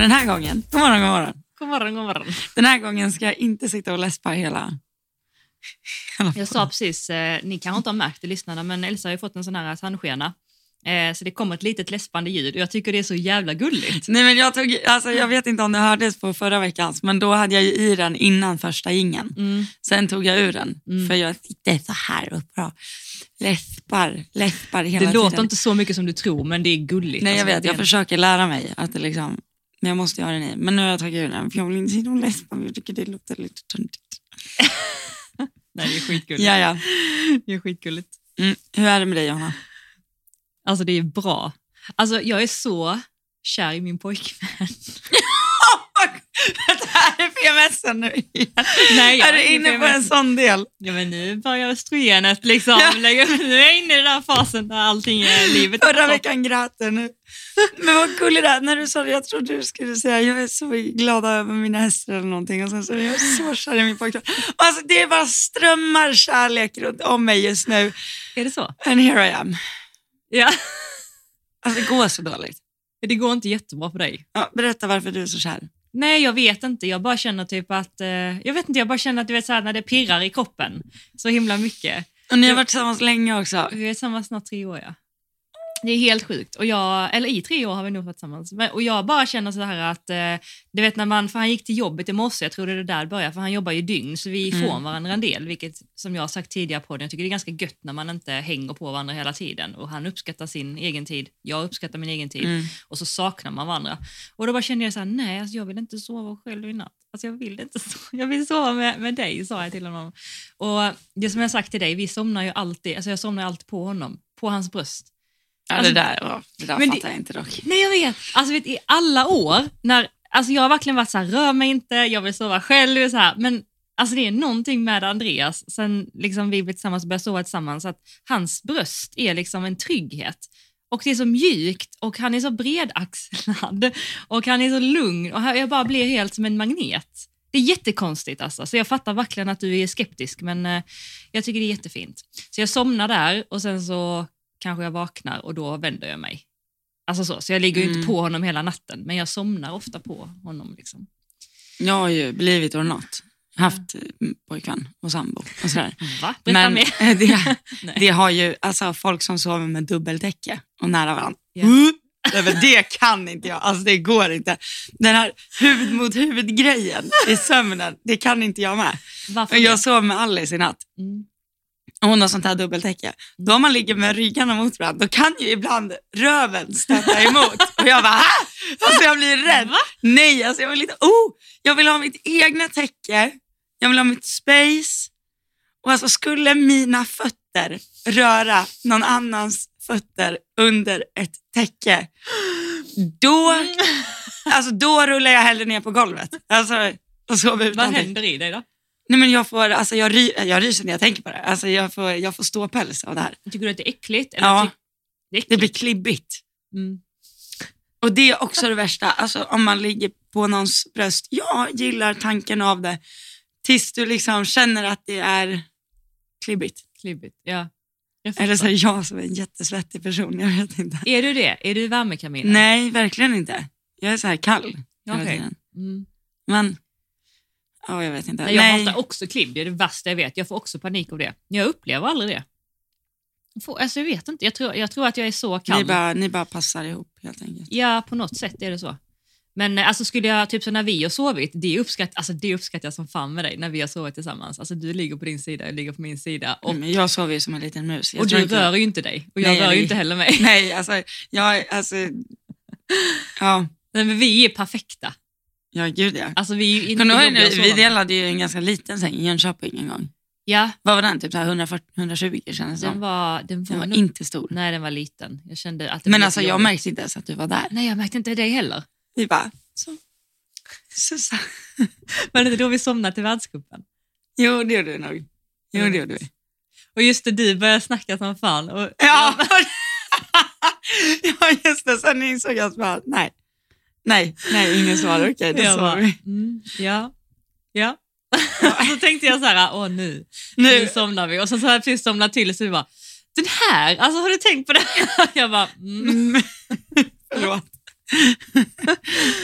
Och den här gången, god morgon, god morgon. God morgon, god morgon. Den här gången ska jag inte sitta och läspa hela... hela Jag sa precis, eh, ni kanske inte har märkt det lyssnarna, men Elsa har ju fått en sån här tandskena. Eh, så det kommer ett litet läspande ljud och jag tycker det är så jävla gulligt. Nej, men jag, tog, alltså, jag vet inte om det hördes på förra veckans, men då hade jag ju i den innan första ingen. Mm. Sen tog jag ur den, Mm. för jag sitter så här och bra. läspar, läspar hela Det tiden. låter inte så mycket som du tror, men det är gulligt. Nej, jag Alltså, vet. det Jag försöker lära mig att det liksom... Men jag måste göra det nu. Men nu har jag tagit ur den, för jag vill inte sitta och läspa. Jag tycker det låter lite töntigt. Nej, det är skitgulligt. Ja, ja. Det är skitgulligt. Mm. Hur är det med dig, Johanna? Alltså det är bra. Alltså jag är så kär i min pojkvän. det här är PMSen nu igen. Nej, jag är du är inne inte på en sån del? Ja men nu börjar östrogenet liksom Ja. nu är jag inne i den där fasen där allting är livet. Förra veckan grät du nu. Men vad gulligt det är. När du sa det, jag trodde du skulle säga jag är så glad över mina hästar eller någonting. Och sen så är jag så kär i min pojkvän. Alltså, det är bara strömmar kärlek runt om mig just nu. Är det så? And here I am. Ja. Alltså det går så dåligt. Det går inte jättebra för dig. Ja, berätta varför du är så kär. Nej, jag vet inte. Jag bara känner typ att, eh, jag vet inte, jag bara känner att du vet så här, när det pirrar i kroppen så himla mycket. Och ni har varit tillsammans länge också. Vi är tillsammans snart tre år ja. Det är helt sjukt. Och jag, eller i tre år har vi nog varit tillsammans. Men, och jag bara känner så här att, eh, du vet när man, för han gick till jobbet i morse, jag tror det är där det började, för han jobbar ju dygn, så vi är Mm. ifrån varandra en del, vilket som jag har sagt tidigare på den, jag tycker det är ganska gött när man inte hänger på varandra hela tiden. Och han uppskattar sin egen tid, jag uppskattar min egen tid, Mm. och så saknar man varandra. Och då bara kände jag så här, nej, alltså jag vill inte sova själv i natt. Alltså jag vill inte sova, jag vill sova med, med dig, sa jag till honom. Och det som jag sagt till dig, vi somnar ju alltid, alltså jag somnar alltid på honom, på hans bröst. Ja, Alltså- det där, ja, det där Men det- fattar jag inte dock. Nej jag vet, alltså vet, i alla år, när, alltså jag har verkligen varit så här, rör mig inte, jag vill sova själv, så här, men alltså det är någonting med Andreas, sen liksom vi blev tillsammans och började sova tillsammans, att hans bröst är liksom en trygghet. Och det är så mjukt och han är så bredaxlad och han är så lugn och jag bara blir helt som en magnet. Det är jättekonstigt alltså, så jag fattar verkligen att du är skeptisk men eh, jag tycker det är jättefint. Så jag somnar där och sen så kanske jag vaknar och då vänder jag mig. Alltså så, så jag ligger ju Mm. inte på honom hela natten men jag somnar ofta på honom. Liksom. Jag har ju blivit or not. Haft mm, pojkvän och sambo och sådär. Va? Berätta mer. eh, det, det har ju alltså, folk som sover med dubbeldäcke och nära varandra. Nej, men det kan inte jag, alltså det går inte. Den här huvud mot huvud-grejen i sömnen, det kan inte jag med. Varför jag sov med Alice i natt Mm. Hon har sånt här dubbeltäcke. Då om man ligger med ryggarna mot varandra, då kan ju ibland röven stöta emot. Och jag bara, ah! alltså jag blir rädd. Va? Nej, alltså jag vill inte, oh, jag vill ha mitt egna täcke, jag vill ha mitt space. Och alltså skulle mina fötter röra någon annans fötter under ett täcke, då, alltså då rullar jag hellre ner på golvet. Alltså, och sover utan Vad händer i dig då? Nej men jag får, alltså jag, ry, jag ryser när jag tänker på det. Alltså jag får, jag får ståpäls av det här. Tycker du att det är äckligt? Eller Ja. det är Det äckligt. blir klibbigt. Mm. Och det är också det värsta, alltså om man ligger på någons bröst. Jag gillar tanken av det tills du liksom känner att det är klibbigt. Klibbigt, ja. Eller så är jag som är en jättesvettig person, jag vet inte. Är du det? Är du värmekaminen? Nej, verkligen inte. Jag är så här kall tiden. Mm. Men, ja jag vet inte. Nej, jag hatar också klibb, det är det värsta jag vet. Jag får också panik av det. Jag upplever aldrig det. Jag, får, alltså jag vet inte, jag tror, jag tror att jag är så kall. ni, bara, ni bara passar ihop helt enkelt. Ja, på något sätt är det så. Men eh, alltså skulle jag, typ så när vi har sovit, det, uppskatt, alltså, det uppskattar jag som fan med dig när vi har sovit tillsammans. Alltså du ligger på din sida, jag ligger på min sida. Och, Men jag sover ju som en liten mus. Jag och du inte- rör ju inte dig och jag Nej, rör ju inte heller mig. Nej, alltså, jag, alltså, ja, Nej, men vi är perfekta. Ja gud ja. Alltså vi är ju inte Kommer nu, vi delade ju en ganska liten säng i Jönköping en gång. Ja, Vad var den? Typ så här 140, 120 kändes det den som. var, den Den var, var nog- inte stor. Nej, den var liten. Jag kände att det Men var alltså jag jobbigt. märkte inte ens att du var där. Nej, jag märkte inte det heller. Vi bara, så, så. Var det inte då vi somnade till världscupen? Jo, det gjorde vi nog. Jo, det gjorde vi. Och just det, du började snacka som fan. Och Ja, ja just det. Sen insåg jag att nej, nej, nej, ingen svar. Okej, då jag sover bara, vi. mm, ja, ja. så tänkte jag så här, åh nu, nu Nu, somnar vi. Och så, så har jag precis somnat till så vi bara, den här, alltså har du tänkt på det? jag bara, mm. mm, förlåt.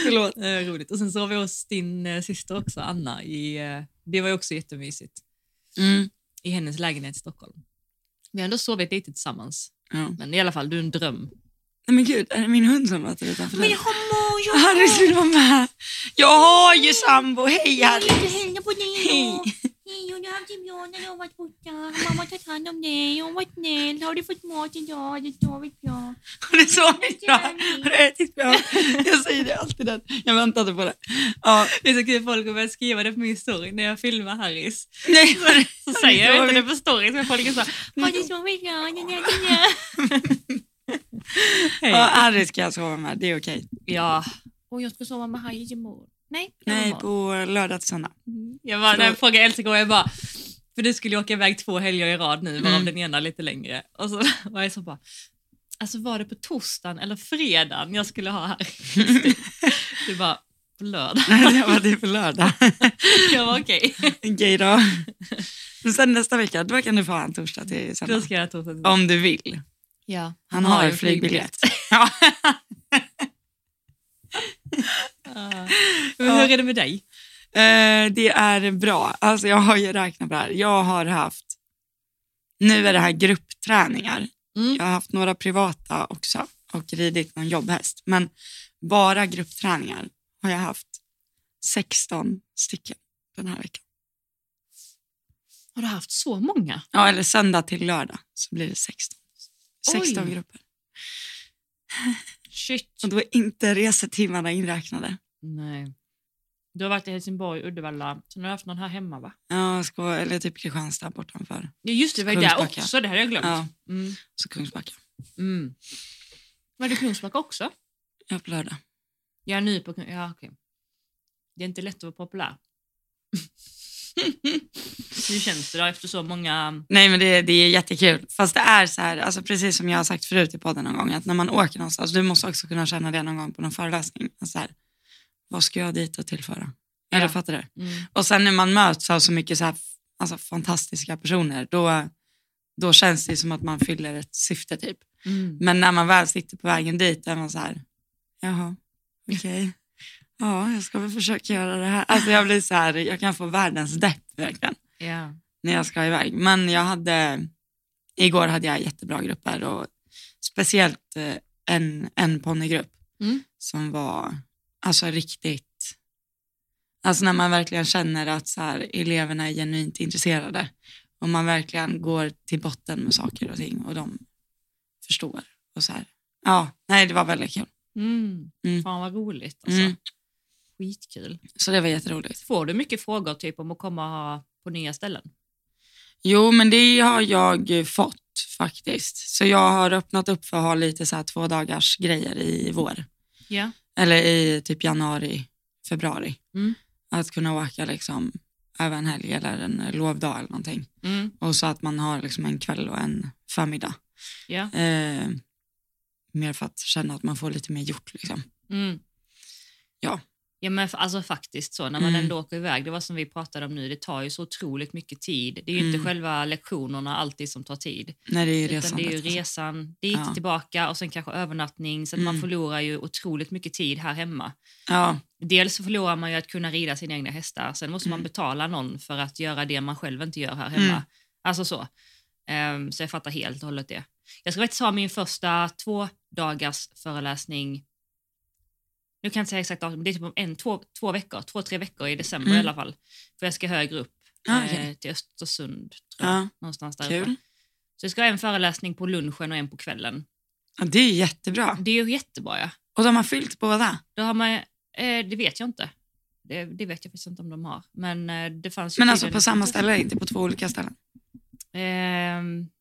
Förlåt. Eh, roligt. Och sen så var vi hos din eh, syster också, Anna. I, eh, det var ju också jättemysigt. Mm. I hennes lägenhet i Stockholm. Vi har ändå sovit lite tillsammans. Ja. Men i alla fall, du är en dröm. Nej men gud, är det min hund som låter utanför dörren? har mor, Harris vill vara med. Jag har ju sambo. Hej Harris. hälsa på dig Hej. då. Hej, och du har haft det bra när du har varit borta. Mamma har tagit hand om dig och varit snäll. Har du fått mat idag? Har du sovit bra? Har du sovit bra? Har du ätit bra? Jag säger det alltid. Den. Jag väntade på det. Ja. Det är så kul, folk kommer skriva det på min story när jag filmar Harris. Nej, Så säger jag inte det på stories, men folk är så här, Har du sovit bra? hej. ja, Harris ska jag sova med. Det är okej. Ja, Och jag ska sova med Haje imorgon. Nej, Nej, imorgon. på lördag till söndag. jag var, när jag frågade Elsa igår, jag bara, för du skulle ju åka iväg två helger i rad nu, varav Mm. den ena lite längre. Och så var jag så bara, alltså var det på torsdagen eller fredagen jag skulle ha Harris? Du bara, på lördag. jag var det på lördag. Jag var okej. Okej då. Men sen nästa vecka, då kan du få ha en torsdag till Då söndag. ska jag torsdag. Om du vill. Ja, Han har, ju en flygbiljett. Ja. Men hur är det med dig? Eh, det är bra. Alltså jag har ju räknat på det här. Jag har haft, nu är det här gruppträningar. Mm. Jag har haft några privata också och ridit någon jobbhäst. Men bara gruppträningar har jag haft 16 stycken den här veckan. Har du haft så många? Ja, eller söndag till lördag så blir det 16. 16 Oj. grupper. Shit. Och då är inte resetimmarna inräknade. Nej. Du har varit i Helsingborg, Uddevalla, sen har du haft någon här hemma va? Ja, ska, eller typ Kristianstad bortanför. Ja just det, var ju där Kungsbacka. också, det hade jag glömt. Ja, Mm. så Kungsbacka. Mm. Var det Kungsbacka också? Ja, på lördag. Jag är ny på Kung- ja, okej. Det är inte lätt att vara populär. Hur känns det då efter så många... Nej men det, det är jättekul. Fast det är så här, alltså precis som jag har sagt förut i podden någon gång, att när man åker någonstans, du måste också kunna känna det någon gång på någon föreläsning. Att Så här, vad ska jag dit och tillföra? Eller Ja. fattar du? Mm. Och sen när man möts av så mycket så här, alltså, fantastiska personer, då, då känns det som att man fyller ett syfte typ. Mm. Men när man väl sitter på vägen dit är man så här, jaha, okej. Ja, jag ska väl försöka göra det här. Alltså jag blir så här, jag kan få världens depp verkligen Ja. när jag ska iväg. Men jag hade, igår hade jag jättebra grupper och speciellt eh, en, en ponnygrupp Mm. som var alltså riktigt, alltså när man verkligen känner att så här, eleverna är genuint intresserade och man verkligen går till botten med saker och ting och de förstår. Och så här. Ja, nej det var väldigt kul. Mm. Mm. Fan vad roligt alltså. Mm. Skitkul. Så det var jätteroligt. Får du mycket frågor typ om att komma på nya ställen? Jo, men det har jag fått faktiskt. Så jag har öppnat upp för att ha lite så här två dagars grejer i vår. Ja. Eller i typ januari, februari. Mm. Att kunna åka liksom över en helg eller en lovdag eller någonting. Mm. Och så att man har liksom en kväll och en förmiddag. Ja. Eh, mer för att känna att man får lite mer gjort. Liksom. Mm. Ja. Ja men alltså faktiskt så, när man Mm. ändå åker iväg, det var som vi pratade om nu, det tar ju så otroligt mycket tid. Det är ju inte Mm. själva lektionerna alltid som tar tid. När det är Utan resandet. det är ju resan dit, Ja. tillbaka och sen kanske övernattning. Så att man Mm. förlorar ju otroligt mycket tid här hemma. Ja, Dels förlorar man ju att kunna rida sina egna hästar. Sen måste man Mm. betala någon för att göra det man själv inte gör här hemma. Mm. Alltså så. Ehm, så jag fattar helt och hållet det. Jag ska faktiskt ha min första två dagars föreläsning. Nu kan jag inte säga exakt datum, det är typ om en, två, två veckor, två, tre veckor i december Mm. i alla fall. För jag ska högre upp Ah, eh, okej. till Östersund, tror jag. ja Någonstans där kul. Så jag ska ha en föreläsning på lunchen och en på kvällen. Ja, det är jättebra. Det är ju jättebra ja. Och de har fyllt båda. Då har man, eh, det vet jag inte. Det, det vet jag faktiskt inte om de har. Men eh, det fanns ju Men alltså på samma ställe, inte på två olika ställen.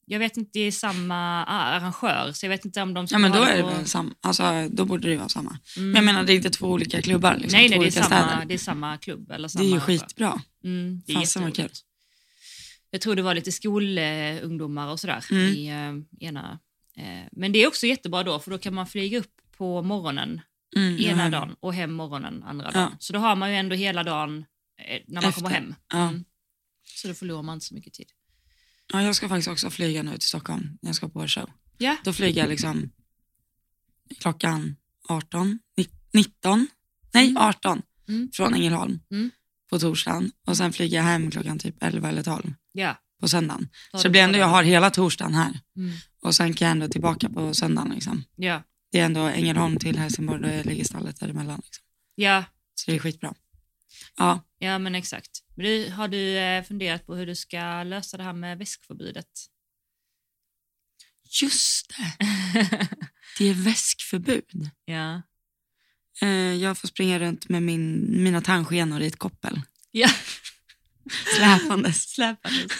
Jag vet inte, det är samma arrangör, så jag vet inte om de ska Ja men då är det väl samma, alltså då borde det vara samma. Mm. Men jag menar det är inte två olika klubbar liksom, nej, nej, det är, samma, städer. det är samma klubb. Eller Det samma är ju skitbra. Mm, det är Fasen vad jätteroligt. Jag tror det var lite skolungdomar och sådär Mm. i eh, ena. Eh, men det är också jättebra då, för då kan man flyga upp på morgonen Mm, ena det. dagen och hem morgonen andra Ja. dagen. Så då har man ju ändå hela dagen eh, när man Efter. kommer hem. Ja. Mm. Så då förlorar man inte så mycket tid. Ja, jag ska faktiskt också flyga nu till Stockholm när jag ska på vår show. Ja. Då flyger jag liksom klockan 18, ni- 19, nej Mm. 18 Mm. från Ängelholm Mm. på torsdagen och sen flyger jag hem klockan typ 11 eller 12 Ja. på söndagen. Så det blir ändå, jag har hela torsdagen här Mm. och sen kan jag ändå tillbaka på söndagen. Liksom. Ja. Det är ändå Ängelholm till Helsingborg, då ligger stallet däremellan. Liksom. Ja. Så det är skitbra. Ja, ja, men exakt. Du, har du eh, funderat på hur du ska lösa det här med väskförbudet? just det. Det är väskförbud. ja. Eh, jag får springa runt med min, mina tandskenor i ett koppel. Ja. Släpandes. Släpandes.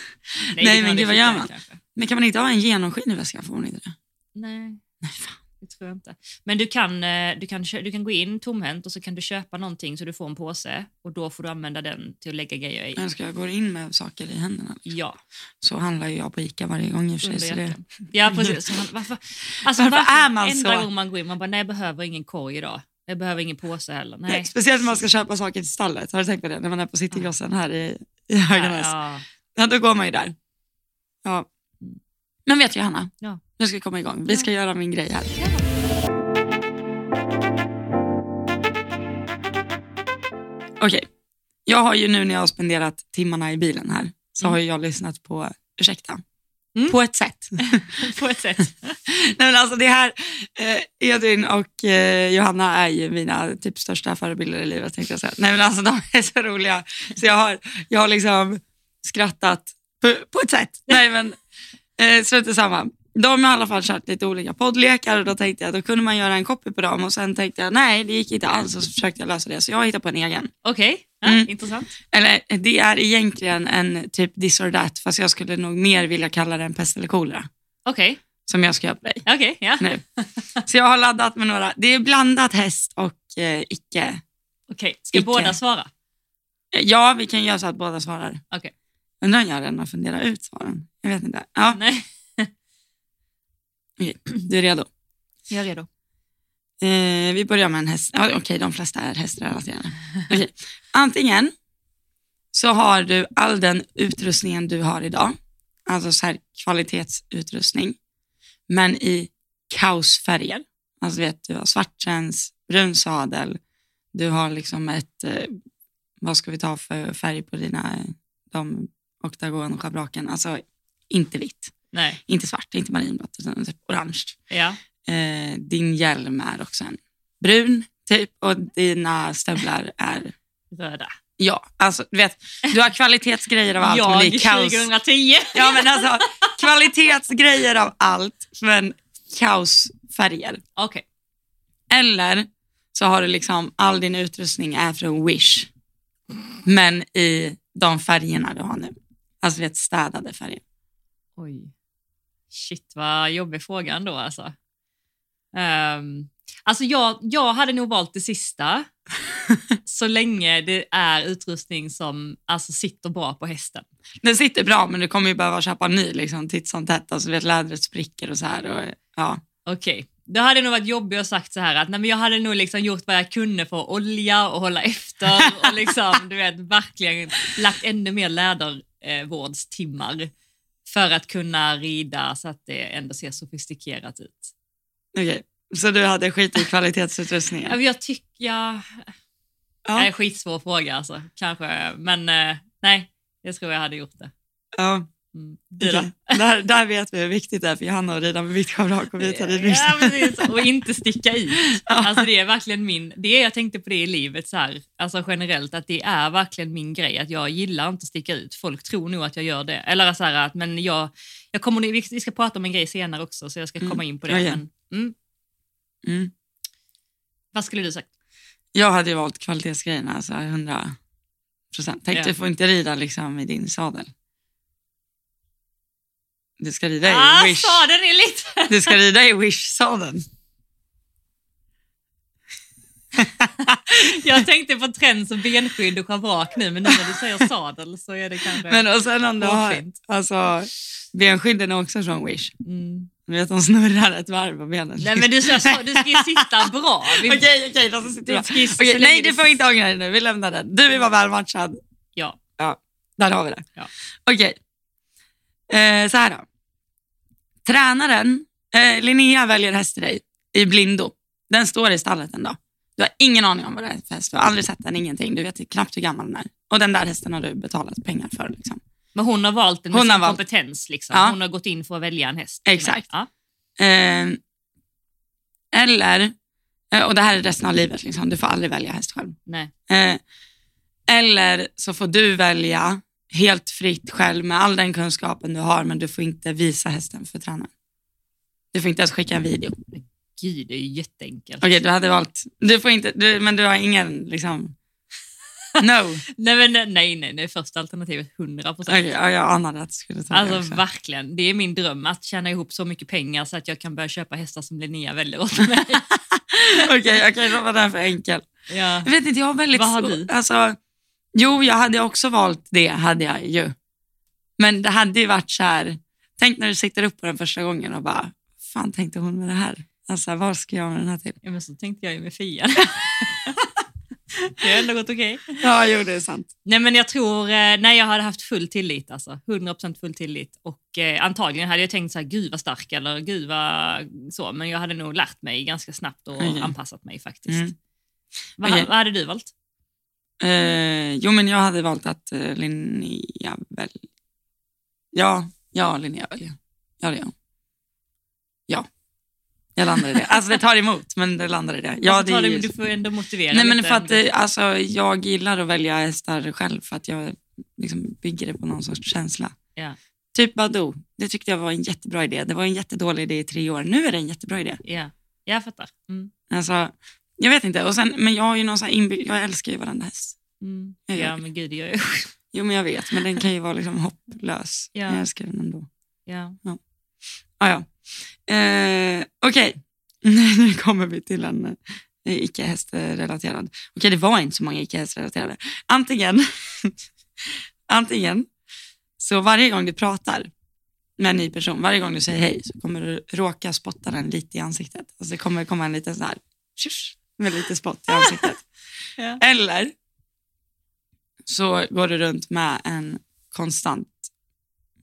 Nej, det men gud, vad gör man? kanske. Men kan man inte ha en genomskinlig väska? Får man inte det? Nej. Nej, fan. Det tror jag inte. Men du kan, eh, du, kan, du kan gå in tomhänt och så kan du köpa någonting så du får en påse och då får du använda den till att lägga grejer i. Men ska jag gå in med saker i händerna? Ja, Så handlar jag på Ica varje gång i och för sig. det. Ja, precis. Han, varför alltså, Varför varför är man enda så? gång man går in, man bara, nej jag behöver ingen korg idag. Jag behöver ingen påse heller. Nej. Nej, speciellt när man ska köpa saker till stallet. Har du tänkt på det? När man är på Citygrossen här i, i Höganäs. Ja, Ja, då går man ju där. Ja. Men vet du Johanna? Ja. Nu ska vi komma igång. Vi ska göra min grej här. Okej. Jag har ju nu när jag har spenderat timmarna i bilen här så Mm. har jag lyssnat på Ursäkta. Mm. På ett sätt. på ett sätt. Nej, men alltså det här, eh, Edvin och eh, Johanna är ju mina typ största förebilder i livet. Tänkte jag säga. Nej, men alltså, de är så roliga. Så jag har, jag har liksom skrattat på, på ett sätt. Nej, men eh, strunt samma. De har i alla fall kört lite olika poddlekar och då tänkte jag att då kunde man göra en copy på dem och sen tänkte jag nej, det gick inte alls och så försökte jag lösa det. Så jag hittade på en egen. Okej, ja, Mm. intressant. Eller det är egentligen en typ this or that fast jag skulle nog mer vilja kalla det en pest eller kolera Okej, som jag ska göra på dig. okej, ja. nu. Så jag har laddat med några. Det är blandat häst och eh, icke. Okej, ska Icke. båda svara? Ja, vi kan göra så att båda svarar. Okej. Undrar om jag redan har funderat ut svaren. Jag vet inte. Ja, Nej, okej. Du är redo? jag är redo. Eh, vi börjar med en häst. Ja, okej, de flesta är hästrelaterade. Okej. Antingen så har du all den utrustningen du har idag, alltså så här kvalitetsutrustning, men i kaosfärger. Alltså vet du har svarttrends, brun sadel, du har liksom ett, eh, vad ska vi ta för färg på dina, de oktagon och schabraken, alltså inte vitt, Nej, inte svart, inte marinblått, utan typ orange. ja. Eh, din hjälm är också en brun typ och dina stövlar är Röda. Ja, alltså du vet, du har kvalitetsgrejer av allt men det är Jag kaos. 2010. Ja men alltså kvalitetsgrejer av allt men kaosfärger. Okej, Eller så har du liksom all din utrustning är från Wish men i de färgerna du har nu. Alltså vet städade färger. oj. Shit vad jobbig fråga ändå alltså. Um, alltså jag, jag hade nog valt det sista. så länge det är utrustning som alltså, sitter bra på hästen. Den sitter bra men du kommer ju behöva köpa ny liksom, titt som tätt. Alltså vet lädret spricker och så här. Och, ja. Okej, hade det nog varit jobbigt att sagt så här att nej, men jag hade nog liksom gjort vad jag kunde för att olja och hålla efter och liksom, du vet, verkligen lagt ännu mer lädervårdstimmar för att kunna rida så att det ändå ser sofistikerat ut. Okej, så du hade skit i Ja, kvalitetsutrustningen? Jag tycker, ja, det är Ja. en skitsvår fråga alltså, kanske, men eh, nej, jag tror jag hade gjort det. ja. Mm. Okej. Där, där vet vi hur viktigt det är för Johanna att rida med vitt schabrak och vita ridbyxor. Ja. Och inte sticka ut. Alltså det är verkligen min, det är, jag tänkte på det i livet så här, alltså generellt, att det är verkligen min grej, att jag gillar inte att sticka ut. Folk tror nog att jag gör det. Eller så här, att, men jag, jag kommer, vi ska prata om en grej senare också, så jag ska Mm. komma in på det. Okej. Men, mm, Mm. vad skulle du sagt? Jag hade ju valt kvalitetsgrejerna, alltså 100 procent. Tänk, Ja. du får inte rida liksom i din sadel. Du ska rida i Ah, Wish. sa den är lite... Du ska rida i Wish-sadeln. Jag tänkte på träns och benskydd och schabrak nu, men nu när du säger sadel så är det kanske... Men och sen om du har, alltså benskydden är också från Wish. Mm. Du vet, de snurrar ett varv på benen. Nej men du, sa- du ska ju sitta bra. Vi, Okej, okej, de Du bra. ska ju- Okej, länge nej, du- får inte ångra dig nu. Vi lämnar den. Du vill vara välmatchad. Ja. Ja, där har vi det. Ja. Okej, eh, så här då. Tränaren, eh, Linnea väljer häst till dig i blindo. Den står i stallet en dag. Du har ingen aning om vad det är för häst. Du har aldrig sett den, ingenting. Du vet knappt hur gammal den är. Och den där hästen har du betalat pengar för. Liksom. Men hon har valt den med Hon sin valt- kompetens. Liksom. Ja. Hon har gått in för att välja en häst. Exakt. Ja. Eh, eller, och det här är resten av livet, liksom. du får aldrig välja häst själv. Nej. Eh, eller så får du välja helt fritt själv med all den kunskapen du har, men du får inte visa hästen för tränaren. Du får inte ens skicka en video. Gud, det är ju jätteenkelt. Okej, du hade valt, du får inte, du, men du har ingen liksom, no. Nej, men, nej, nej, nej, första alternativet 100 procent. Ja, jag anade att du skulle ta det Alltså också. verkligen, det är min dröm att tjäna ihop så mycket pengar så att jag kan börja köpa hästar som Linnea väljer åt mig. Okej, okej, då var den för enkel. ja. Jag vet inte, jag har väldigt Vad har du? Alltså, jo, jag hade också valt det, hade jag ju. Men det hade ju varit så här, tänk när du sitter upp på den första gången och bara, fan tänkte hon med det här? Alltså, vad ska jag med den här till? ja, men så tänkte jag ju med Fia. det har ändå gått okej. Ja, jo, det är sant. Nej men jag tror, eh, nej jag hade haft full tillit alltså. 100% full tillit. Och eh, antagligen hade jag tänkt så här, gud vad stark eller gud vad så. Men jag hade nog lärt mig ganska snabbt och Okej. anpassat mig faktiskt. Mm. Vad, vad hade du valt? Eh, jo, men jag hade valt att eh, Linnea väl... Ja, ja, Linnea väljer. Ja, det gör. Ja, jag landar i det. Alltså det tar emot, men det landar i det. Ja, det det, ju- du får ändå motivera Nej, men lite. för att eh, alltså, jag gillar att välja hästar själv för att jag liksom bygger det på någon sorts känsla. Ja. Typ Badoo, det tyckte jag var en jättebra idé. Det var en jättedålig idé i tre år. Nu är det en jättebra idé. Ja, jag fattar. Mm. Alltså, jag vet inte, och sen, men jag har ju någon sån inbyggd, jag älskar ju varenda häst. Mm. Ja men gud jag Jo, men jag vet, men den kan ju vara liksom hopplös. Ja. Jag älskar den ändå. ja. Ah, ja. eh, Okej, nu kommer vi till en eh, icke-hästrelaterad. Okej, det var inte så många icke-hästrelaterade. Antingen, antingen så varje gång du pratar med en ny person, varje gång du säger hej så kommer du råka spotta den lite i ansiktet. Alltså det kommer komma en liten sån här tjusch, med lite spott i ansiktet. Ja. Eller så går du runt med en konstant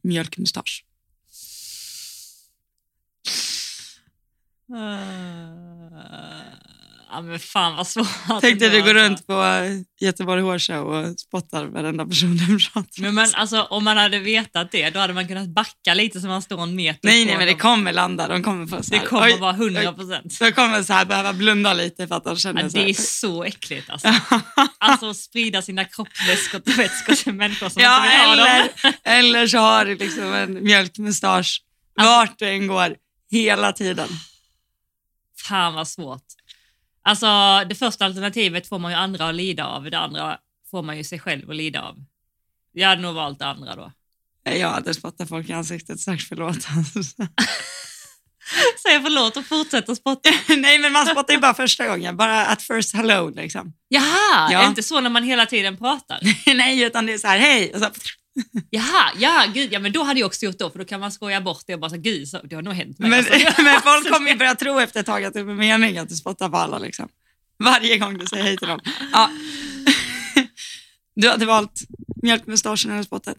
mjölkmustasch. Ja men fan vad svårt. Tänk dig ändå, du går runt på Göteborg Hårshow och spottar varenda person du pratar med. men alltså, om man hade vetat det, då hade man kunnat backa lite så man står en meter Nej, nej, men det kommer landa. De kommer få så Det här, kommer oj, vara 100 oj. procent. De kommer så här behöva blunda lite för att de känner Ja, det är så äckligt alltså. Alltså att sprida sina kroppsvätskor vätskor till människor som Ja, inte vill ha eller, dem. eller så har du liksom en mjölkmustasch Alltså- vart du än går, hela tiden. Fan vad svårt. Alltså det första alternativet får man ju andra att lida av, det andra får man ju sig själv att lida av. Jag hade nog valt det andra då. Jag hade spottat folk i ansiktet, sagt förlåt. Säg förlåt och fortsätter spotta. Nej, men man spottar ju bara första gången. Bara at first hello liksom. Jaha, Ja. är det inte så när man hela tiden pratar? Nej, utan det är så här, hej. Och så, Jaha, ja gud, ja men då hade jag också gjort då för då kan man skoja bort det och bara så gud, så, det har nog hänt mig. men, alltså. men folk kommer ju börja tro efter ett tag att det är mening att du spottar på alla. Liksom. Varje gång du säger hej till dem. Ja. Du hade valt mjölkmustaschen eller spottet?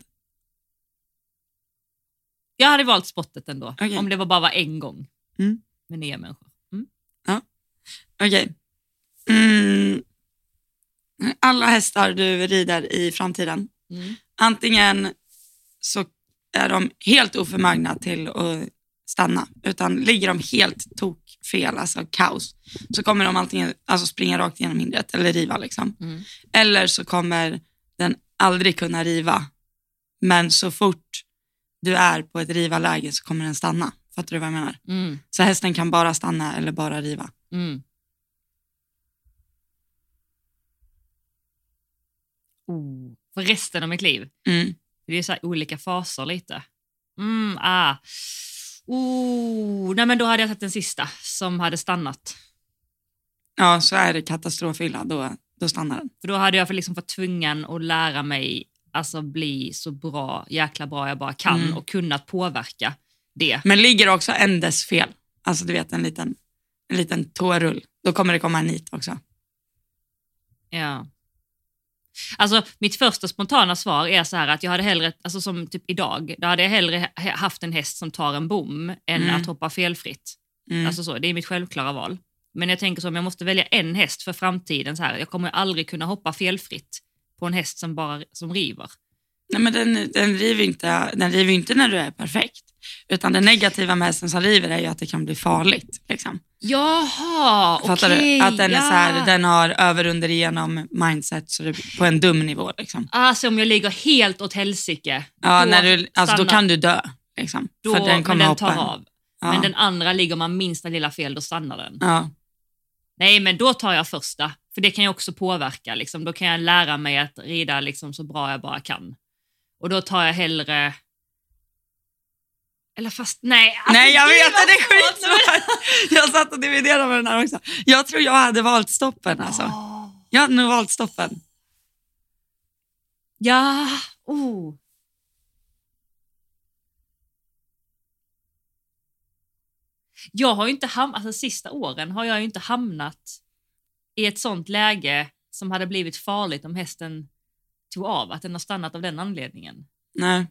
Jag hade valt spottet ändå, Okej. om det var bara var en gång Mm. med nya människor. Mm. Okej. Mm. Alla hästar du rider i framtiden, Mm. Antingen så är de helt oförmögna till att stanna, utan ligger de helt tokfel, alltså kaos, så kommer de antingen alltså springa rakt igenom hindret eller riva. Liksom. Mm. Eller så kommer den aldrig kunna riva, men så fort du är på ett rivarläge så kommer den stanna. Fattar du vad jag menar? Mm. Så hästen kan bara stanna eller bara riva. Mm. Oh. För resten av mitt liv. Mm. Det är så här olika faser lite. Mm, ah. oh. Nej, men då hade jag tagit den sista som hade stannat. Ja, så är det katastrofylla, då, då stannar den. För då hade jag för liksom varit tvungen att lära mig alltså bli så bra, jäkla bra jag bara kan Mm. och kunnat påverka det. Men ligger också en dess fel, alltså du vet en liten, en liten tårull, då kommer det komma en nit också. Ja. Alltså mitt första spontana svar är så här att jag hade hellre, alltså som typ idag, då hade jag hellre ha- haft en häst som tar en bom än Mm. att hoppa felfritt. Mm. Alltså så, det är mitt självklara val. Men jag tänker så om jag måste välja en häst för framtiden, så här, jag kommer aldrig kunna hoppa felfritt på en häst som bara som river. Nej, men den, den, river inte, den river inte när du är perfekt. Utan det negativa med hästen som river är ju att det kan bli farligt. Liksom. Jaha, Fattar okej. du? Att den, är ja. så här, den har över under igenom mindset så det, på en dum nivå. Liksom. Alltså om jag ligger helt åt helsike, Ja, då när du, alltså, då kan du dö. Liksom, då, för den men kommer den hoppa. tar av. Ja. Men den andra ligger man minsta lilla fel, då stannar den. Ja. Nej, men då tar jag första. För det kan ju också påverka. Liksom. Då kan jag lära mig att rida liksom, så bra jag bara kan. Och då tar jag hellre... Eller fast, nej. Alltså, Nej, jag vet att det är svårt. skitsvårt. Jag satt och dividerade med den här också. Jag tror jag hade valt stoppen. Alltså. Åh. Jag hade nog valt stoppen. Ja, oh. Jag har ju inte ham- alltså sista åren har jag ju inte hamnat i ett sånt läge som hade blivit farligt om hästen tog av, att den har stannat av den anledningen. Nej.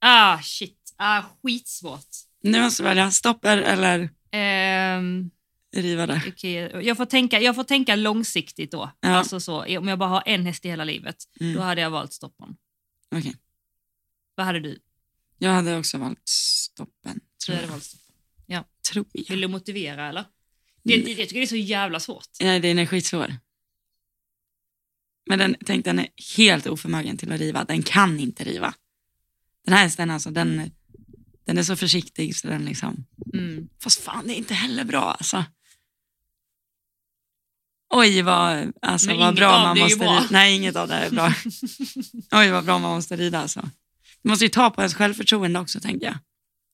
Ah, shit. Ah, skitsvårt. Nu måste du välja stopper eller Ehm, rivare. okej, jag, får tänka, jag får tänka långsiktigt då. Ja. Alltså så, om jag bara har en häst i hela livet, Mm. då hade jag valt Stockholm. Okej. Vad hade du? Jag hade också valt stoppen. Du Tror hade jag. valt Stockholm. Tror jag. Vill du motivera eller? Det, det, jag tycker det är så jävla svårt. Nej, den är skitsvår. Men den, tänk, den är helt oförmögen till att riva. Den kan inte riva. Den här hästen alltså, den, den är så försiktig så den liksom... Mm. Fast fan, det är inte heller bra alltså. Oj, vad, alltså, Men vad bra man måste rida. Nej, inget av det är bra. Oj, vad bra man måste rida alltså. Det måste ju ta på ens självförtroende också, tänker jag.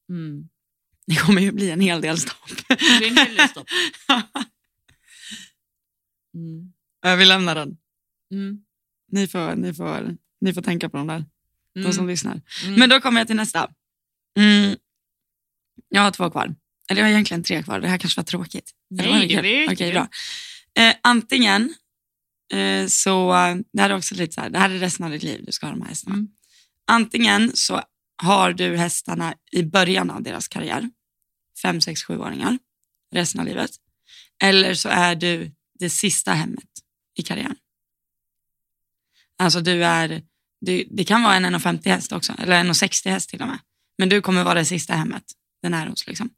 Mm. Det kommer ju bli en hel del stopp. Det blir en hel del stopp. Mm. Jag vill lämna den. Mm. Ni får, ni, får, ni får tänka på de där, de som Mm. lyssnar. Mm. Men då kommer jag till nästa. Mm. Jag har två kvar. Eller jag har egentligen tre kvar. Det här kanske var tråkigt. Eller var Nej, det kul? blir Okej, kul. bra. Eh, antingen eh, så, det här är också lite så här, det här är resten av ditt liv, du ska ha de här hästarna. Mm. Antingen så har du hästarna i början av deras karriär, fem, sex, sjuåringar, resten av livet. Eller så är du det sista hemmet i karriären. Alltså du är, det, det kan vara en 1,50 häst också, eller 1,60 häst till och med. Men du kommer vara det sista hemmet den är hos. Liksom.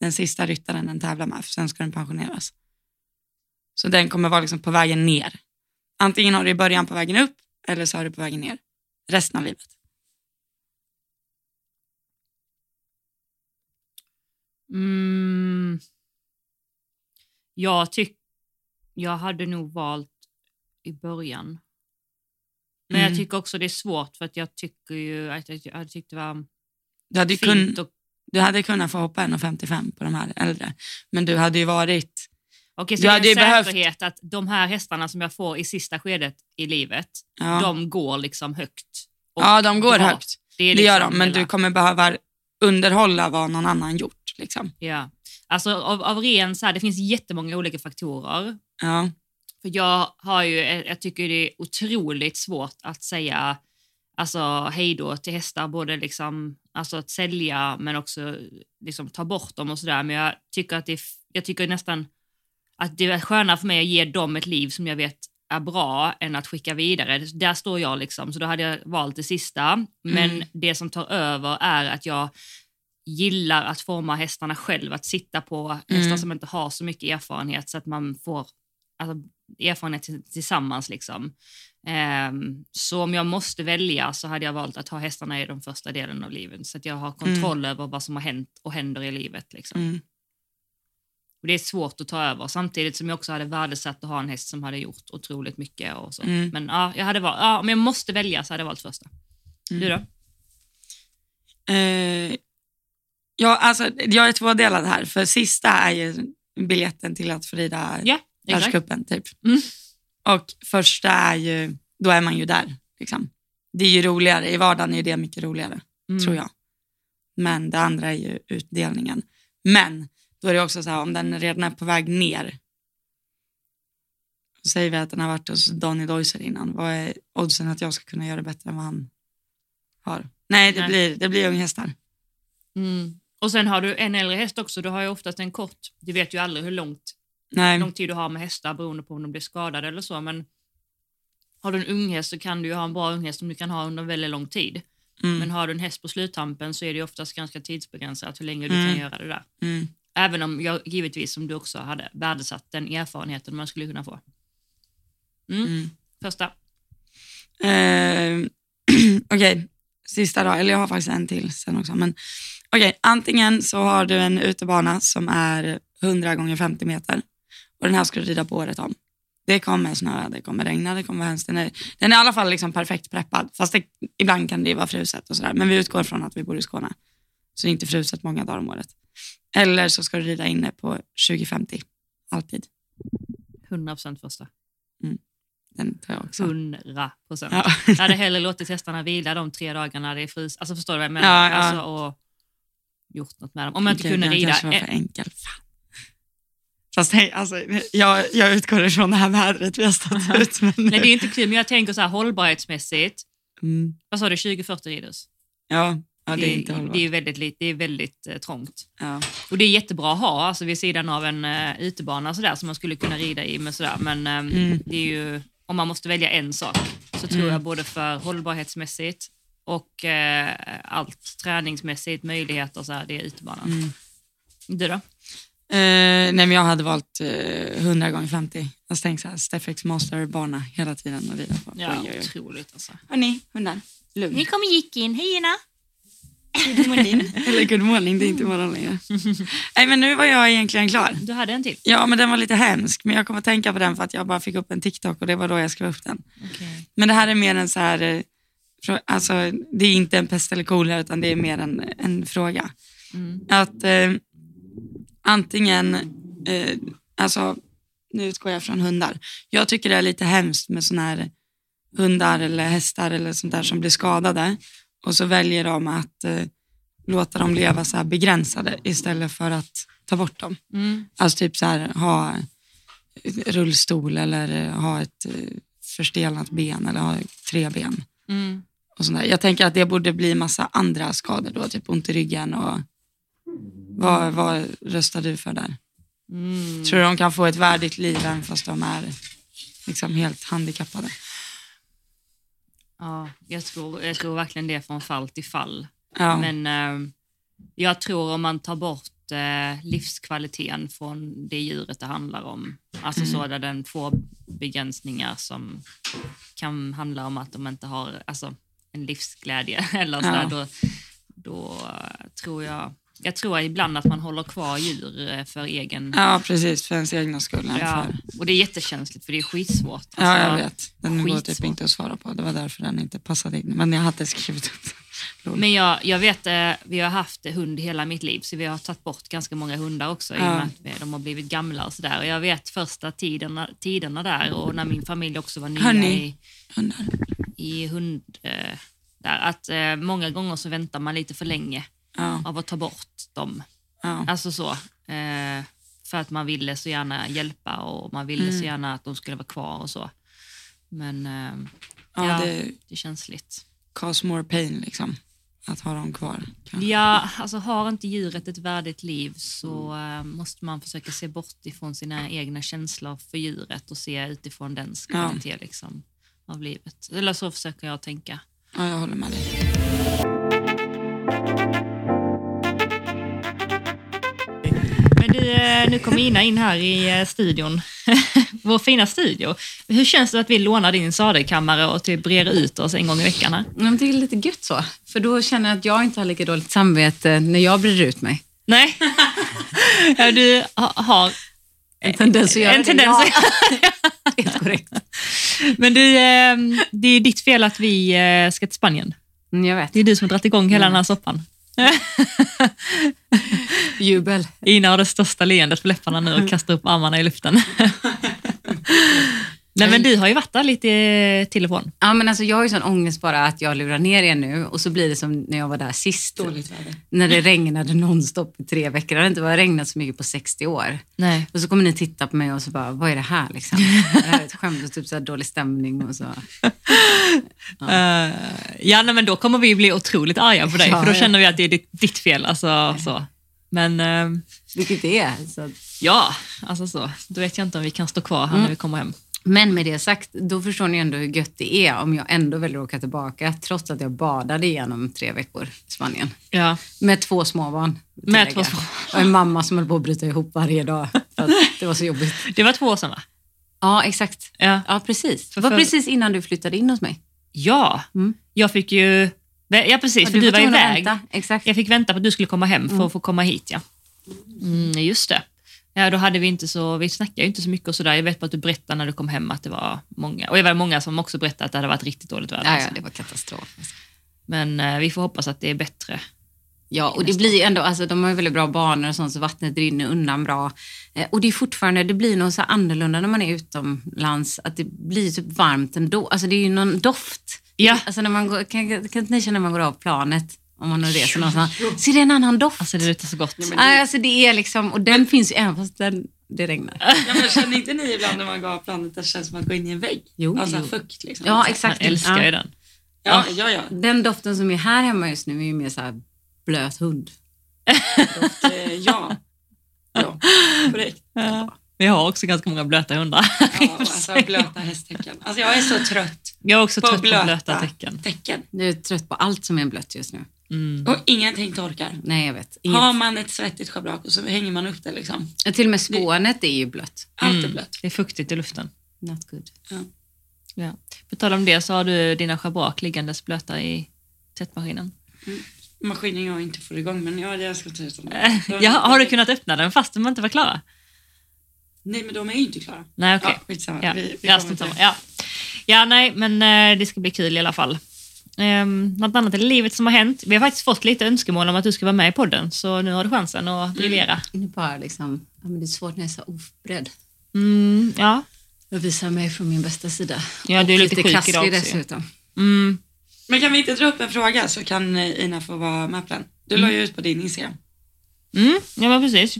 Den sista ryttaren den tävlar med, för sen ska den pensioneras. Så den kommer vara liksom på vägen ner. Antingen har du i början på vägen upp, eller så har du på vägen ner. Resten av livet. Mm. Jag tyck jag hade nog valt i början. Men Mm. jag tycker också det är svårt för att jag tycker ju att jag, jag tyckte det var Du hade, fint kun, och du hade kunnat få hoppa 1,55 på de här äldre, men du hade ju varit... Okej, så Du det är hade en behövt- säkerhet att de här hästarna som jag får i sista skedet i livet, Ja, de går liksom högt. ja de går bra. högt. Det, är Det gör liksom de, men hela- du kommer behöva underhålla vad någon annan gjort. Liksom. Ja. Alltså av, av ren så här, det finns jättemånga olika faktorer. Ja. För jag har ju, jag tycker det är otroligt svårt att säga alltså hej då till hästar, både liksom, alltså att sälja men också liksom ta bort dem och sådär. Men jag tycker att det jag tycker nästan att det är skönare för mig att ge dem ett liv som jag vet är bra än att skicka vidare. Där står jag liksom, så då hade jag valt det sista. Men Mm. det som tar över är att jag gillar att forma hästarna själv, att sitta på hästar Mm. som inte har så mycket erfarenhet så att man får alltså, erfarenhet till- tillsammans. Liksom. Ehm, så om jag måste välja så hade jag valt att ha hästarna i den första delen av livet så att jag har kontroll över vad som har hänt och händer i livet. Liksom. Mm. Och det är svårt att ta över samtidigt som jag också hade värdesatt att ha en häst som hade gjort otroligt mycket. Och så. Mm. Men ja, jag hade valt, ja, om jag måste välja så hade jag valt första. Mm. Du då? Eh, ja, alltså, jag är tvådelad här, för sista är ju biljetten till att få rida Ja, exakt. Världscupen. Typ. Mm. Och första är ju, då är man ju där. Liksom. Det är ju roligare, i vardagen är det mycket roligare, Mm. tror jag. Men det andra är ju utdelningen. Men då är det också så här, om den redan är på väg ner, säger vi att den har varit hos Donny Deusser innan, vad är oddsen att jag ska kunna göra bättre än vad han har? Nej, det, Nej. Blir, det blir unghästar. Mm. Och sen har du en äldre häst också, du har ju oftast en kort. Du vet ju aldrig hur långt, Nej. lång tid du har med hästar beroende på om de blir skadade eller så. Men har du en ung häst så kan du ha en bra unghäst som du kan ha under väldigt lång tid. Mm. Men har du en häst på sluttampen så är det oftast ganska tidsbegränsat hur länge du Mm. kan göra det där. Mm. Även om jag givetvis, som du också hade, värdesatt den erfarenheten man skulle kunna få. Mm. Mm. Första. Eh, Okej, sista då. Eller jag har faktiskt en till sen också. Men okej, antingen så har du en utebana som är 100 gånger 50 meter och den här ska du rida på året om. Det kommer snöa, det kommer regna, det kommer vara hemskt. Den är, den är i alla fall liksom perfekt preppad. Fast det, ibland kan det vara fruset och sådär. Men vi utgår från att vi bor i Skåne. Så det är inte fruset många dagar om året. Eller så ska du rida inne på 2050. Alltid. 100% första. Den tar jag också. 100 procent. Ja. Jag hade hellre låtit hästarna vila de tre dagarna det är frys. Alltså förstår du vad jag menar? Ja, ja. Alltså, och gjort något med dem. Om jag inte Okej, kunde rida. var för enkel. Fast hej, alltså, jag, jag utgår ifrån det här vädret vi har stått ut med nu. Nej, det är inte kul, men jag tänker så här hållbarhetsmässigt. mm. Vad sa du, 20-40 riders? ja, ja, det är inte hållbart. det är väldigt, det är väldigt eh, trångt. Ja. Och det är jättebra att ha alltså, vid sidan av en uh, utebana sådär, som man skulle kunna rida i. Med, sådär. Men ehm, Mm. det är ju, om man måste välja en sak så tror Mm. jag både för hållbarhetsmässigt och eh, allt träningsmässigt, möjligheter, så här, det är utebanan. Mm. Du då? Eh, nej, men jag hade valt eh, 100 gånger 50. Jag tänkte så här, Steffex Master-bana hela tiden att rida på. Ja, Oj, oj, oj. otroligt alltså. Hörni, hundar. Lugn. Nu kommer Jicken. Hej Ina. Good morning. Eller good morning, det är inte morgon längre. nej, men nu var jag egentligen klar. Du hade en till? Ja, men den var lite hemsk. Men jag kommer att tänka på den för att jag bara fick upp en TikTok och det var då jag skrev upp den. Okay. Men det här är mer en så här, eh, frå- alltså det är inte en pest eller kolera utan det är mer en, en fråga. Mm. Att eh, antingen, eh, alltså nu utgår jag från hundar. Jag tycker det är lite hemskt med sådana här hundar eller hästar eller sånt där som blir skadade och så väljer de att eh, låta dem leva så här begränsade istället för att ta bort dem. Mm. Alltså typ så här, ha rullstol eller eh, ha ett eh, förstelnat ben eller ha tre ben. Mm. Och sånt där. Jag tänker att det borde bli massa andra skador då, typ ont i ryggen och vad, vad röstar du för där? Mm. Tror du de kan få ett värdigt liv även fast de är liksom helt handikappade? Ja, jag tror, jag tror verkligen det från fall till fall. Ja, Men eh, jag tror om man tar bort eh, livskvaliteten från det djuret det handlar om, alltså så där den får begränsningar som kan handla om att de inte har alltså, en livsglädje eller så Ja. där, då, då eh, tror jag, jag tror ibland att man håller kvar djur eh, för egen... ja precis, för ens egna skull. Ja, För, och det är jättekänsligt för det är skitsvårt. ja, jag Alltså, vet. Den går typ skitsvårt. inte att svara på. Det var därför den inte passade in. Men jag hade skrivit upp den. Men jag, jag vet, eh, vi har haft hund hela mitt liv så vi har tagit bort ganska många hundar också i och Ja. med att de har blivit gamla och sådär. Och jag vet första tiderna, tiderna där och när min familj också var nya i, Hundar. i hund... Eh, där, att många gånger så väntar man lite för länge Ja, av att ta bort dem. ja. Alltså så. Eh, för att man ville så gärna hjälpa och man ville Mm. så gärna att de skulle vara kvar och så. Men eh, ja, Ja. det det är känsligt. cause more pain liksom. Att ha dem kvar. kanske. Ja, alltså har inte djuret ett värdigt liv så eh, måste man försöka se bort ifrån sina egna känslor för djuret och se utifrån dens Ja. kvalitet liksom, av livet. Eller så försöker jag tänka. Ja, jag håller med dig. Eh, nu kom Ina in här i eh, studion. Vår fina studio. Hur känns det att vi lånar din sadelkammare och typ brer ut oss en gång i veckan? Här? Men det är lite gött så, för då känner jag att jag inte har lika dåligt samvete när jag brer ut mig. Nej? ja, du ha- har En tendens att göra en det. tendens Ja, att helt korrekt. Men du, eh, det är ditt fel att vi ska till Spanien. Mm, Jag vet. Det är du som har dragit igång hela den här soppan. Jubel. Ina har det största leendet på läpparna nu och kastar upp armarna i luften. Nej, men du har ju varit där lite eh, till och från. Ja, men alltså, jag har ju sån ångest bara att jag lurar ner er nu och så blir det som när jag var där sist. Dåligt väder. När det regnade nonstop i tre veckor. Det har inte varit regnat så mycket på 60 år. Nej. Och så kommer ni titta på mig och så bara, vad är det här liksom? Det här är ett skämt och typ så här dålig stämning och så. Eh, ja, nej, men då kommer vi bli otroligt arga på dig, Ja, för då ja. känner vi att det är ditt, ditt fel. Alltså, så. Men eh, Vilket det är. Så. ja, alltså så. Då vet jag inte om vi kan stå kvar här när vi kommer hem. Men med det sagt, då förstår ni ändå hur gött det är om jag ändå väljer att åka tillbaka trots att jag badade igenom tre veckor i Spanien. Ja. Med två småbarn. Med två små- Och en mamma som höll på att bryta ihop varje dag för att det var så jobbigt. Det var två år sedan va? Ja, exakt. Ja. Ja, precis. Det var för- precis innan du flyttade in hos mig. Ja, Mm. jag fick ju... Ja precis, Ja, för du var tvungen att iväg. vänta. Exakt. Jag fick vänta på att du skulle komma hem för att få komma hit. Ja. Mm, just det. Ja, då hade vi inte så, vi snackade ju inte så mycket och sådär. Jag vet bara att du berättade när du kom hem att det var många, och det var många som också berättade att det hade varit riktigt dåligt väder. Ja, ja, alltså. det var katastrof. Men eh, vi får hoppas att det är bättre. Ja, och det blir ändå, alltså de har ju väldigt bra banor och sånt så vattnet rinner undan bra. Eh, och det är fortfarande, det blir något så annorlunda när man är utomlands, att det blir typ varmt ändå. Alltså det är ju någon doft. Ja. Alltså när man går, kan, kan ni känna när man går av planet, om man nu reser någonstans, så är det en annan doft. Alltså det luktar så gott. Nej, alltså det är liksom, och den finns ju även fast den, det regnar. Ja, men känner inte ni ibland när man går av planet att det känns som att gå in i en vägg? Jo, alltså jo. fukt liksom. Ja, exakt. älskar ju ja. den. Ja, ja, ja. Den doften som är här hemma just nu är ju mer så här blöt hund. Doft, eh, ja. Ja, korrekt. Vi har också ganska många blöta hundar. Ja, alltså blöta hästtecken. Alltså jag är så trött Jag är också på trött på blöta, blöta tecken. tecken. Jag är trött på allt som är blött just nu. Mm. Och ingenting torkar. Nej, jag vet. Inget. Har man ett svettigt schabrak och så hänger man upp det liksom. Till och med spånet är ju blött. Allt är Mm. blött. Det är fuktigt i luften. Not good. Ja. På tal om det så har du dina schabrak liggandes blöta i tvättmaskinen. Maskinen jag inte får igång men ja, jag ska ta ut dem. Eh, Ja, har du kunnat öppna den fast de inte var klara? Nej men de är ju inte klara. Nej, okej. Ja, skitsamma. Ja, Vi, vi ja, ja. ja, nej, men eh, det ska bli kul i alla fall. Um, något annat i livet som har hänt. Vi har faktiskt fått lite önskemål om att du ska vara med i podden, så nu har du chansen att briljera. Det är bara liksom, ja, men det är svårt när jag är så oförberedd. Mm, ja. Jag visar mig från min bästa sida. Ja, du är Och lite sjuk idag också, dessutom. Mm. Men kan vi inte dra upp en fråga så kan eh, Ina få vara med på den? Du la ju ut på din Instagram. Mm, ja, men precis.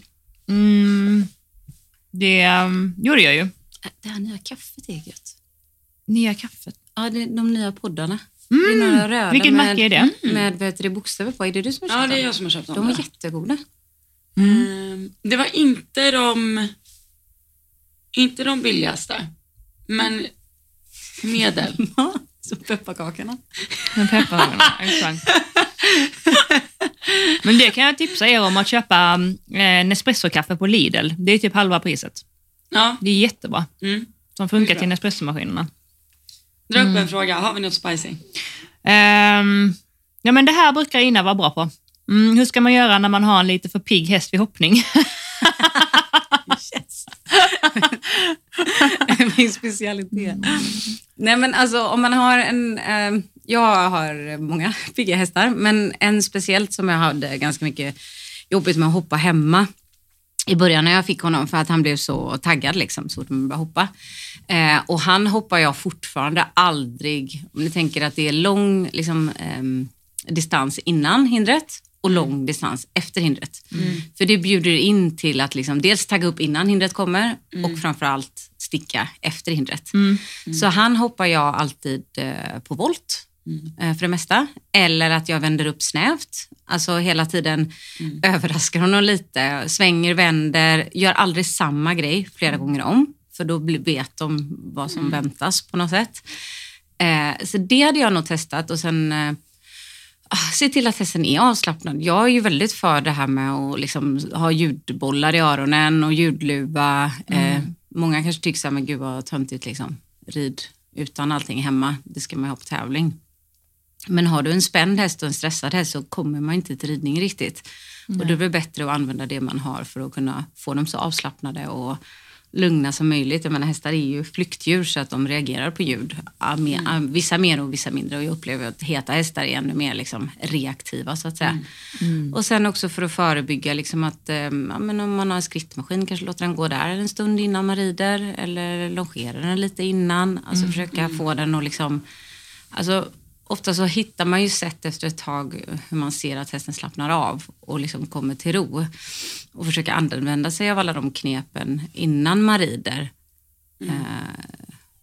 Mm. Det um, gjorde jag ju. Äh, Det här nya kaffet är gött. Nya kaffet. Ja, det är de nya poddarna. Mm. Det är några röda Vilket med, märke är det? Med vad heter det, bokstäver på. Är det du som har köpt Ja, det är dem? jag som har köpt dem. De var jättegoda. Ehm, Det var inte de, inte de billigaste, men medel. Så pepparkakorna. Med pepparkakorna, exakt. Men det kan jag tipsa er om att köpa eh, Nespresso-kaffe på Lidl. Det är typ halva priset. Ja, Det är jättebra. mm. Som funkar till Nespresso-maskinerna. Dra upp en fråga. Har vi något spicy? Ehm, ja, men det här brukar Ina vara bra på. Mm, hur ska man göra när man har en lite för pigg häst vid hoppning? Min specialitet. Nej men alltså om man har en, eh, jag har många pigga hästar, men en speciellt som jag hade ganska mycket jobbigt med att hoppa hemma i början när jag fick honom för att han blev så taggad liksom, så fort man började hoppa. Eh, och han hoppar jag fortfarande aldrig, om ni tänker att det är lång liksom, ehm, distans innan hindret och lång distans efter hindret. För det bjuder in till att liksom dels tagga upp innan hindret kommer och framförallt sticka efter hindret. Så han hoppar jag alltid eh, på volt eh, för det mesta. Eller att jag vänder upp snävt. Alltså hela tiden överraskar honom lite, svänger, vänder, gör aldrig samma grej flera gånger om. För då vet de vad som väntas på något sätt. Eh, så det hade jag nog testat och sen eh, ah, se till att hästen är avslappnad. Jag är ju väldigt för det här med att liksom ha ljudbollar i öronen och ljudluva. Eh, många kanske tycker så här, men gud vad töntigt liksom. Rid utan allting hemma, det ska man ju ha på tävling. Men har du en spänd häst och en stressad häst så kommer man inte till ridning riktigt. Och då är det bättre att använda det man har för att kunna få dem så avslappnade och lugna som möjligt. Jag menar, hästar är ju flyktdjur så att de reagerar på ljud. Ja, mer, ja, Vissa mer och vissa mindre. Och jag upplever att heta hästar är ännu mer liksom, reaktiva så att säga. Och sen också för att förebygga liksom att eh, ja, men om man har en skrittmaskin kanske låter den gå där en stund innan man rider eller longerar den lite innan. Alltså försöka få den att liksom Alltså, ofta så hittar man ju sätt efter ett tag hur man ser att hästen slappnar av och liksom kommer till ro. Och försöka använda sig av alla de knepen innan man rider. Eh,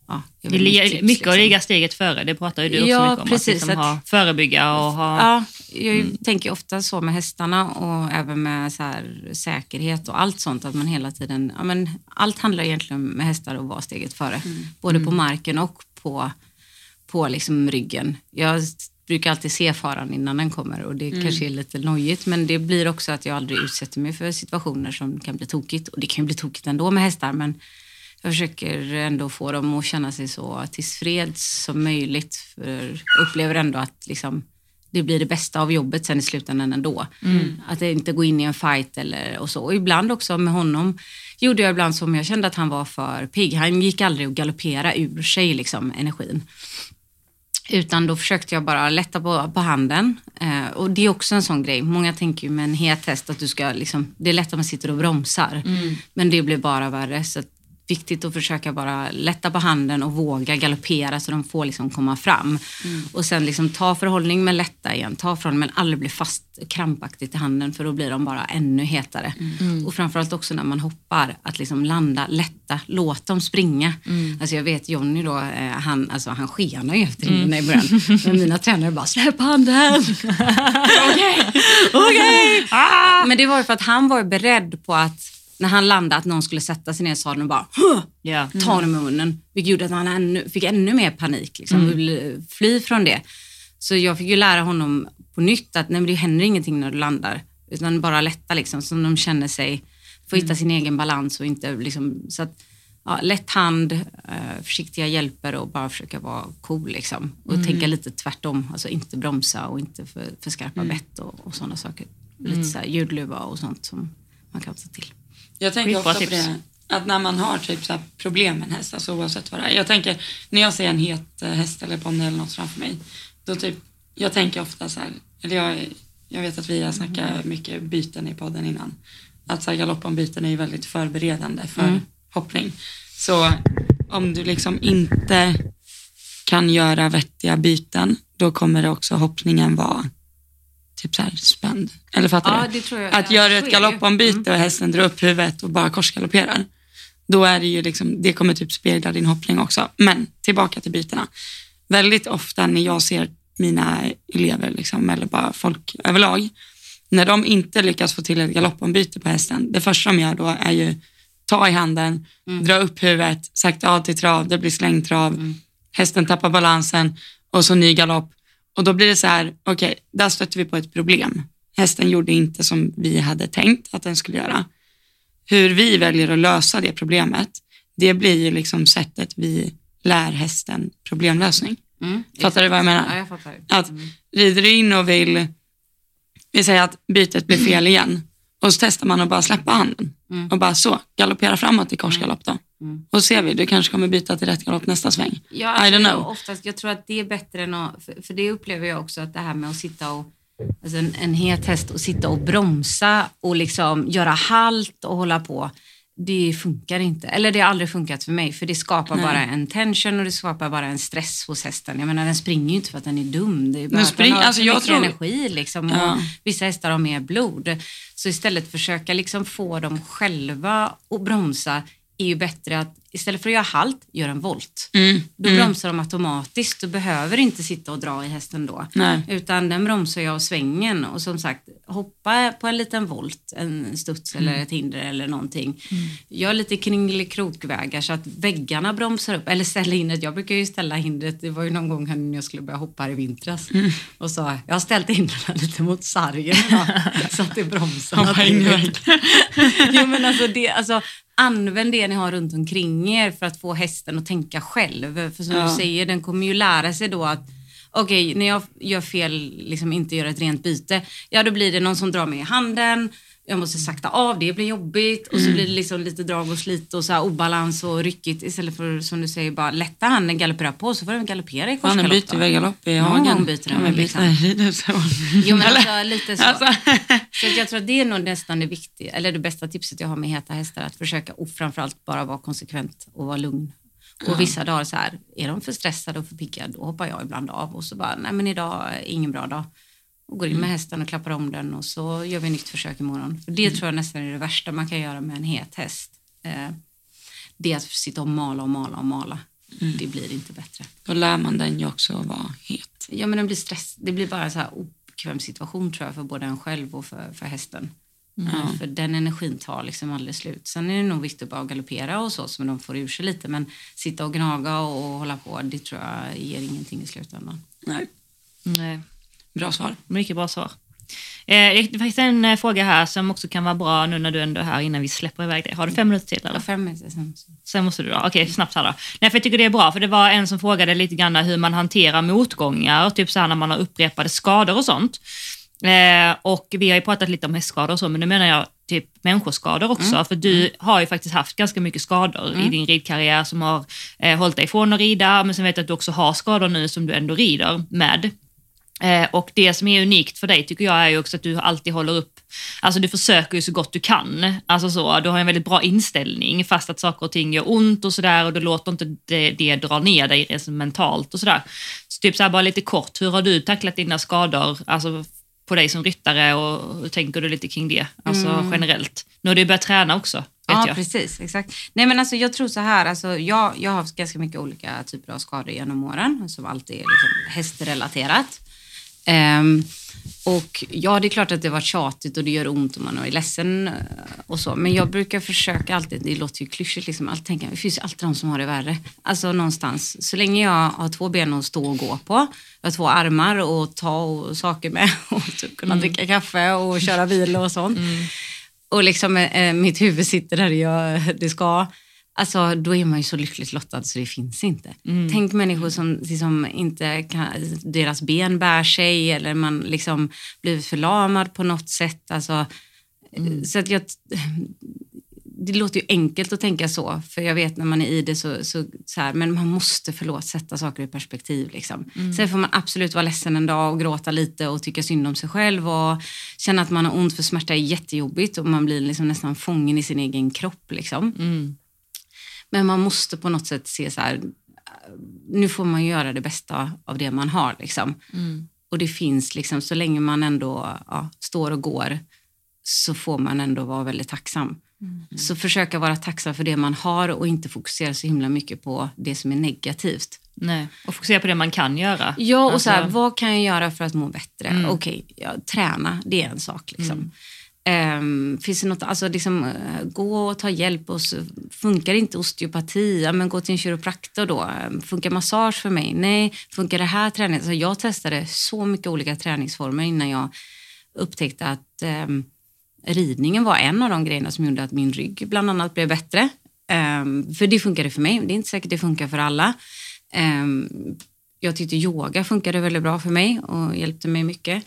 ja, det är Det är tips, mycket att liksom. ligga steget före, det pratar ju du också Ja, mycket om. precis, att, liksom att- ha, förebygga och ha... Ja, jag tänker ofta så med hästarna och även med så här säkerhet och allt sånt. Att man hela tiden, ja, men allt handlar egentligen med hästar att vara steget före. Både på marken och på, på liksom ryggen. Jag brukar alltid se faran innan den kommer och det kanske är lite nojigt men det blir också att jag aldrig utsätter mig för situationer som kan bli tokigt. Och det kan ju bli tokigt ändå med hästar men jag försöker ändå få dem att känna sig så tillfreds som möjligt. För jag upplever ändå att liksom, det blir det bästa av jobbet sen i slutändan ändå. Att det inte gå in i en fight eller och så. Och ibland också med honom gjorde jag ibland som jag kände att han var för pigg. Han gick aldrig att galoppera ur sig liksom, energin. Utan då försökte jag bara lätta på, på handen. Eh, och det är också en sån grej. Många tänker ju med en het häst att du ska liksom, det är lätt att man sitter och bromsar. Men det blir bara värre. Så viktigt att försöka bara lätta på handen och våga galoppera så de får liksom komma fram. Och sen liksom ta förhållning men lätta igen. Ta förhållning men aldrig bli fast krampaktigt i handen för då blir de bara ännu hetare. Och framförallt också när man hoppar, att liksom landa, lätta, låt dem springa. Alltså jag vet Jonny då, eh, han, alltså han skenar ju efter hindren i början. Men mina tränare bara, släpp handen! Okej, okej! Men det var ju för att han var beredd på att när han landade att någon skulle sätta sig ner i sadeln och bara! Ja. ta honom i munnen. Vilket gjorde att han ännu, fick ännu mer panik liksom, och ville fly från det. Så jag fick ju lära honom på nytt att nej, men det händer ingenting när du landar. Utan bara lätta liksom, så de känner sig, får hitta sin egen balans och inte liksom, så att ja, lätt hand, eh, försiktiga hjälper och bara försöka vara cool liksom. Och tänka lite tvärtom, alltså inte bromsa och inte för, för skarpa bett och, och sådana saker. Lite så här ljudluva och sånt som man kan ta till. Jag tänker ofta på tips. det, att när man har typ så problem med en häst, alltså oavsett vad det är. Jag tänker, när jag ser en het eh, häst eller ponny eller något framför mig, då typ, jag tänker ofta så här, eller jag, jag vet att vi har snackat mycket byten i podden innan. Att så här, galoppombyten är ju väldigt förberedande för hoppning. Så om du liksom inte kan göra vettiga byten, då kommer det också hoppningen vara typ så här spänd. Eller fattar Ja, du? det tror jag. Att Ja, göra ett galoppombyte och hästen drar upp huvudet och bara korsgalopperar. Då är det ju liksom, det kommer typ spegla din hoppning också. Men tillbaka till bytena. Väldigt ofta när jag ser mina elever, liksom, eller bara folk överlag, när de inte lyckas få till ett galoppombyte på hästen, det första de gör då är ju ta i handen, dra upp huvudet, sakta av till trav, det blir slängtrav, hästen tappar balansen och så ny galopp. Och då blir det så här, okej, där stötte vi på ett problem. Hästen gjorde inte som vi hade tänkt att den skulle göra. Hur vi väljer att lösa det problemet, det blir ju liksom sättet vi lär hästen problemlösning. Mm, Fattar du vad jag menar? Ja, jag fattar. Att rider du in och vill, vi säger att bytet blir fel igen och så testar man att bara släppa handen Mm. och bara så, galoppera framåt i korsgalopp då. Mm. Och ser vi, du kanske kommer byta till rätt galopp nästa sväng. Ja, I don't jag, know. oftast, jag tror att det är bättre än att, för, för det upplever jag också att det här med att sitta och, alltså en, en het häst och sitta och bromsa och liksom göra halt och hålla på. Det funkar inte. Eller det har aldrig funkat för mig för det skapar Nej. bara en tension och det skapar bara en stress hos hästen. Jag menar den springer ju inte för att den är dum. Det är bara Den att spring- den har alltså, jag tror- energi liksom. Ja. Vissa hästar har mer blod. Så istället försöka liksom få dem själva att bromsa är ju bättre att istället för att göra halt, gör en volt. Mm. Då bromsar de automatiskt. Du behöver inte sitta och dra i hästen då. Nej. Utan den bromsar jag av svängen och som sagt hoppa på en liten volt, en studs eller ett hinder eller någonting. Gör lite kringelikrokvägar så att väggarna bromsar upp. Eller ställa hindret. Jag brukar ju ställa hindret. Det var ju någon gång när jag skulle börja hoppa här i vintras. Och sa jag har ställt hindren lite mot sargen så att det bromsar. Jo, men alltså det, alltså, använd det ni har runt omkring er för att få hästen att tänka själv. För som Ja. du säger, den kommer ju lära sig då att Okej, när jag gör fel, liksom inte gör ett rent byte, ja då blir det någon som drar mig i handen, jag måste sakta av, det blir jobbigt och så blir det liksom lite drag och slit och så här obalans och ryckigt istället för som du säger bara lätta handen, galoppera på så får den galoppera i korsgalopp. byter väl galopp i Någon hagen. gång byter den byta liksom. Jo men alltså lite så. Alltså, Så jag tror att det är nog nästan det viktiga, eller det bästa tipset jag har med heta hästar, att försöka och framförallt bara vara konsekvent och vara lugn. Och vissa dagar så här, är de för stressade och för pigga, då hoppar jag ibland av och så bara, nej men idag är ingen bra dag. Och går in med hästen och klappar om den och så gör vi nytt försök imorgon. För det tror jag nästan är det värsta man kan göra med en het häst. Eh, det är att sitta och mala och mala och mala. Det blir inte bättre. då lär man den ju också att vara het. Ja men den blir stress, det blir bara en så här obekväm situation tror jag för både en själv och för, för hästen. Ja. För den energin tar liksom aldrig slut. Sen är det nog viktigt att bara galoppera och så, så de får ur sig lite. Men sitta och gnaga och hålla på, det tror jag ger ingenting i slutändan. Nej, Nej. Bra svar. Mycket bra svar. Eh, det faktiskt en eh, fråga här som också kan vara bra nu när du ändå är här innan vi släpper iväg dig. Har du fem minuter till? Eller? Fem minuter sen. Sen måste du då. Okej, snabbt här då. Nej, för jag tycker det är bra, för det var en som frågade lite grann hur man hanterar motgångar, typ så här när man har upprepade skador och sånt. Eh, och vi har ju pratat lite om hästskador och så, men nu menar jag typ människoskador också, för du har ju faktiskt haft ganska mycket skador i din ridkarriär som har eh, hållit dig ifrån att rida, men sen vet jag att du också har skador nu som du ändå rider med. Eh, och det som är unikt för dig tycker jag är ju också att du alltid håller upp, alltså du försöker ju så gott du kan. Alltså så, du har en väldigt bra inställning fast att saker och ting gör ont och sådär och du låter inte det, det dra ner dig mentalt och sådär. Så typ så här bara lite kort, hur har du tacklat dina skador, alltså på dig som ryttare och hur tänker du lite kring det, alltså generellt? Nu har du börjat träna också, Ja, jag. precis. Exakt. Nej, men alltså, jag tror så här, alltså, jag, jag har haft ganska mycket olika typer av skador genom åren som alltid är liksom hästrelaterat. Ehm, och ja, det är klart att det var tjatigt och det gör ont och man är ledsen eh, och så. Men jag brukar försöka alltid, det låter ju klyschigt, liksom, alltid tänka, det finns ju alltid de som har det värre. Alltså någonstans, så länge jag har två ben att stå och gå på, jag har två armar och ta och saker med och typ kunna dricka kaffe och köra bil och sånt. Och liksom eh, mitt huvud sitter där jag, det ska. Alltså då är man ju så lyckligt lottad så det finns inte. Tänk människor som liksom inte kan, deras ben bär sig eller man liksom blivit förlamad på något sätt. Alltså, eh, Så att jag, det låter ju enkelt att tänka så, för jag vet när man är i det så, så, så här, men man måste förlåt sätta saker i perspektiv. Liksom. Sen får man absolut vara ledsen en dag och gråta lite och tycka synd om sig själv och känna att man har ont för smärta är jättejobbigt och man blir liksom nästan fången i sin egen kropp. Liksom. Mm. Men man måste på något sätt se så här, nu får man göra det bästa av det man har. Liksom. Mm. Och det finns, liksom, så länge man ändå ja, står och går så får man ändå vara väldigt tacksam. Så försöka vara tacksam för det man har och inte fokusera så himla mycket på det som är negativt. Nej. Och fokusera på det man kan göra. Ja, och Alltså- så här, vad kan jag göra för att må bättre? Mm. Okej, ja, träna, det är en sak. Liksom. Ehm, finns det något, alltså liksom, eh, gå och ta hjälp. Och så, funkar inte osteopati, ja, men gå till en kiropraktor då. Ehm, funkar massage för mig? Nej. Funkar det här träningen? Alltså, jag testade så mycket olika träningsformer innan jag upptäckte att ehm, ridningen var en av de grejerna som gjorde att min rygg bland annat blev bättre. Ehm, för det funkade för mig, det är inte säkert det funkar för alla. Ehm, jag tyckte yoga funkade väldigt bra för mig och hjälpte mig mycket.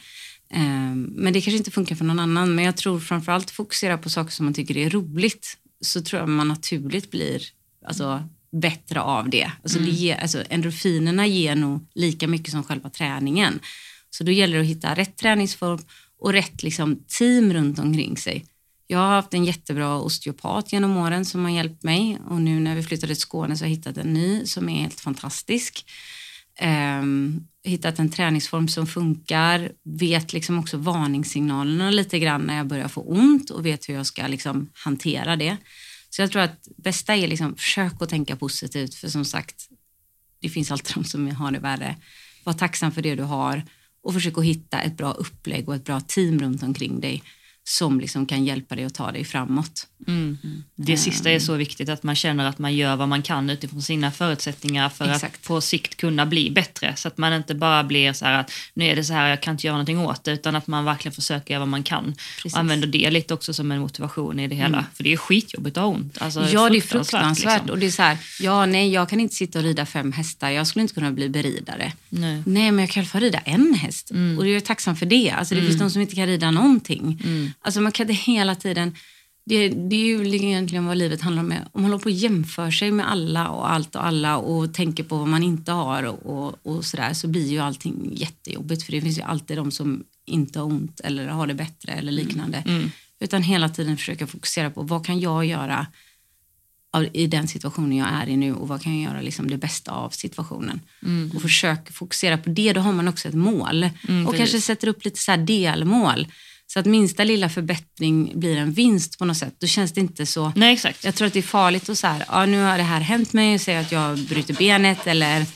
Ehm, men det kanske inte funkar för någon annan. Men jag tror framförallt fokusera på saker som man tycker är roligt. Så tror jag man naturligt blir alltså, bättre av det. Alltså, det ger, alltså, endorfinerna ger nog lika mycket som själva träningen. Så då gäller det att hitta rätt träningsform och rätt liksom, team runt omkring sig. Jag har haft en jättebra osteopat genom åren som har hjälpt mig och nu när vi flyttade till Skåne så har jag hittat en ny som är helt fantastisk eh, hittat en träningsform som funkar, vet liksom också varningssignalerna lite grann när jag börjar få ont och vet hur jag ska liksom hantera det. Så jag tror att bästa är liksom försök att tänka positivt för som sagt, det finns alltid de som har det värre. Var tacksam för det du har och försök att hitta ett bra upplägg och ett bra team runt omkring dig som liksom kan hjälpa dig att ta dig framåt. Mm. Det sista är så viktigt, att man känner att man gör vad man kan utifrån sina förutsättningar för Exakt. att på sikt kunna bli bättre. Så att man inte bara blir så här att nu är det så här, jag kan inte göra någonting åt det, utan att man verkligen försöker göra vad man kan. Precis. Och använder det lite också som en motivation i det hela. För det är skitjobbigt att ha ont. Alltså, ja, det är fruktansvärt. liksom. Och det är så här, ja, nej, jag kan inte sitta och rida fem hästar. Jag skulle inte kunna bli beridare. Nej. Nej, men jag kan i alla fall rida en häst. Och jag är tacksam för det. Alltså, det finns de som inte kan rida någonting. Alltså, man kan inte hela tiden... Det, det är ju egentligen vad livet handlar om. Om man håller på och jämför sig med alla och allt och alla och tänker på vad man inte har och, och, sådär så blir ju allting jättejobbigt. För det finns ju alltid de som inte har ont eller har det bättre eller liknande. Utan hela tiden försöka fokusera på vad kan jag göra i den situationen jag är i nu och vad kan jag göra liksom det bästa av situationen. Och försök fokusera på det, då har man också ett mål. och precis. kanske sätter upp lite så här delmål. Så att minsta lilla förbättring blir en vinst på något sätt. Då känns det inte så... Nej, exakt. Jag tror att det är farligt att så här, ja, nu har det här hänt mig, säg att jag bryter benet eller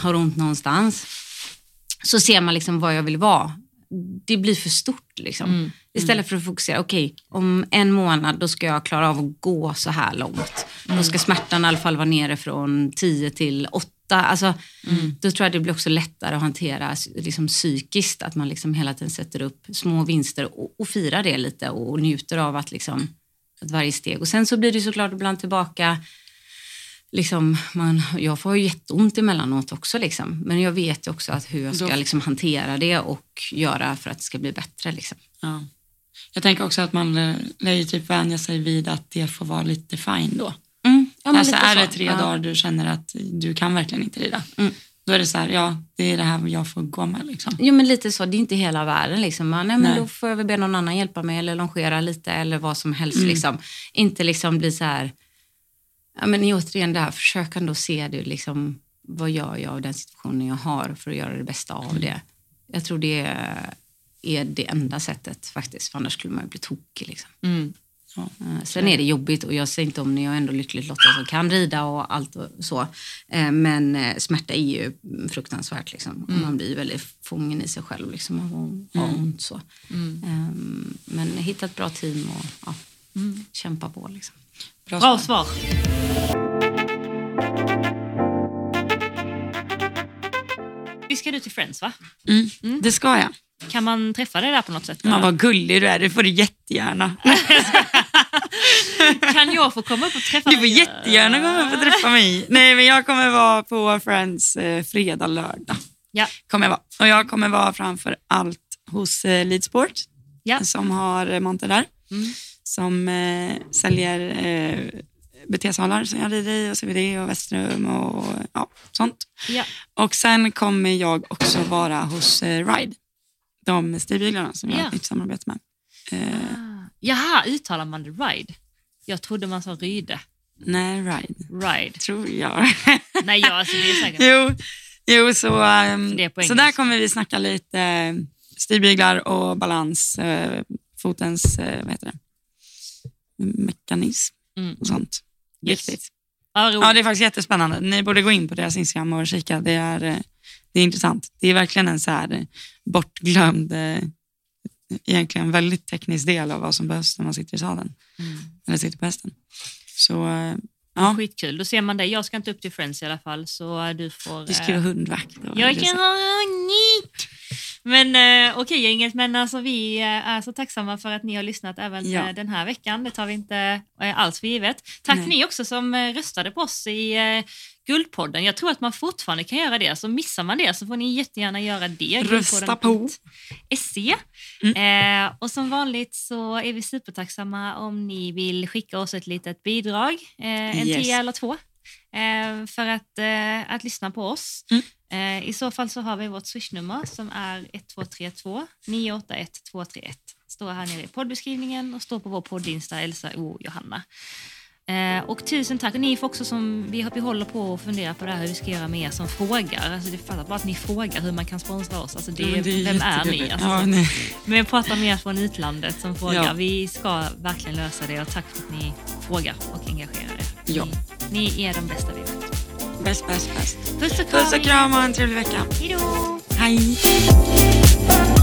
har ont någonstans. Så ser man liksom vad jag vill vara. Det blir för stort liksom. Istället för att fokusera, okej, om en månad då ska jag klara av att gå så här långt. Då ska smärtan i alla fall vara nere från 10 till 8. Alltså, Då tror jag det blir också lättare att hantera liksom, psykiskt. Att man liksom hela tiden sätter upp små vinster och, och firar det lite och njuter av att, liksom, att varje steg. Och sen så blir det såklart ibland tillbaka Liksom, man, jag får ju jätteont emellanåt också, liksom. men jag vet också att hur jag ska liksom, hantera det och göra för att det ska bli bättre. Liksom. Ja. Jag tänker också att man lär lär ju typ vänja sig vid att det får vara lite fine då. Ja, alltså är det tre Ja. dagar du känner att du kan verkligen inte rida, Mm. då är det så här, ja det är det här jag får gå med liksom. Jo, men lite så. Det är inte hela världen. Liksom. Man, nej, men Nej. Då får jag väl be någon annan hjälpa mig eller longera lite eller vad som helst. Mm. Liksom. Inte liksom bli så här... Ja, men återigen det här, försök ändå se det. Liksom, vad gör jag av den situationen jag har för att göra det bästa av det. Jag tror det är det enda sättet faktiskt, för annars skulle man ju bli tokig. Liksom. Mm. Eh, Sen är det jobbigt och jag säger inte om ni är ändå lyckligt lottade som kan rida och allt och så. Eh, Men eh, smärta är ju fruktansvärt. Liksom. Och Man blir väldigt fången i sig själv liksom, av att ha ont. Så. Ehm, Men hitta ett bra team och ja, kämpa på. Liksom. Bra, Bra svar. Vi ska du till Friends va? Mm. Det ska jag. Kan man träffa dig där på något sätt? Man vad gullig du är, det får du jättegärna. Kan jag få komma upp och träffa Du får dig? jättegärna komma upp och träffa mig. Nej men jag kommer vara på Friends eh, fredag, lördag. Ja. Kommer jag vara. Och jag kommer vara framför allt hos eh, Leadsport Ja. som har eh, monter där. Mm. Som eh, säljer eh, BT-salar som jag rider i och CVD och Västrum och ja, sånt. Ja. Och sen kommer jag också vara hos eh, Ride. De stigbyglarna som jag har Ja. ett nytt samarbete med. Eh, Jaha, uttalar man det ride? Jag trodde man sa ryde. nej, Ride Ride. tror jag. Nej, ja, alltså det är säkert. jo, jo så, ehm, på så där kommer vi snacka lite eh, stigbyglar och balans, eh, fotens eh, vad heter det? mekanism Mm. och sånt. Yes. Ja, det är faktiskt jättespännande. Ni borde gå in på deras Instagram och kika. Det är, det är intressant. Det är verkligen en så här bortglömd, eh, egentligen väldigt teknisk del av vad som behövs när man sitter i sadeln. Mm. Eller sitter på hästen. Så eh, ja, Skitkul. Då ser man dig. Jag ska inte upp till Friends i alla fall, så du får... du ska eh, vara hundvakt. och- Jag kan ha hunnit. Men eh, okej gänget, men alltså, vi eh, är så tacksamma för att ni har lyssnat även Ja. eh, den här veckan. Det tar vi inte eh, alls för givet. Tack Nej. ni också som röstade på oss i eh, Guldpodden. Jag tror att man fortfarande kan göra det, så missar man det så får ni jättegärna göra det. Rösta på. SE. Eh, och som vanligt så är vi supertacksamma om ni vill skicka oss ett litet bidrag, eh, en Yes. tia eller två, eh, för att, att lyssna på oss. Mm. Eh, I så fall så har vi vårt swishnummer som är 1232 981 231. Står här nere i poddbeskrivningen och står på vår poddinsta Elsa O Johanna. Eh, och tusen tack. Och ni får också som, vi, håller på att fundera på det här hur vi ska göra med er som frågar. Alltså det fattar bara att ni frågar hur man kan sponsra oss. Alltså det, Ja, det är vem är ni? Alltså, Ja, men jag pratar mer från utlandet som frågar. Ja. Vi ska verkligen lösa det och tack för att ni frågar och engagerar er. Ja. Ni, ni är de bästa vi vet. Bäst, bäst, bäst. Puss och kram! Puss och kram och en trevlig vecka. Hej då! Hej.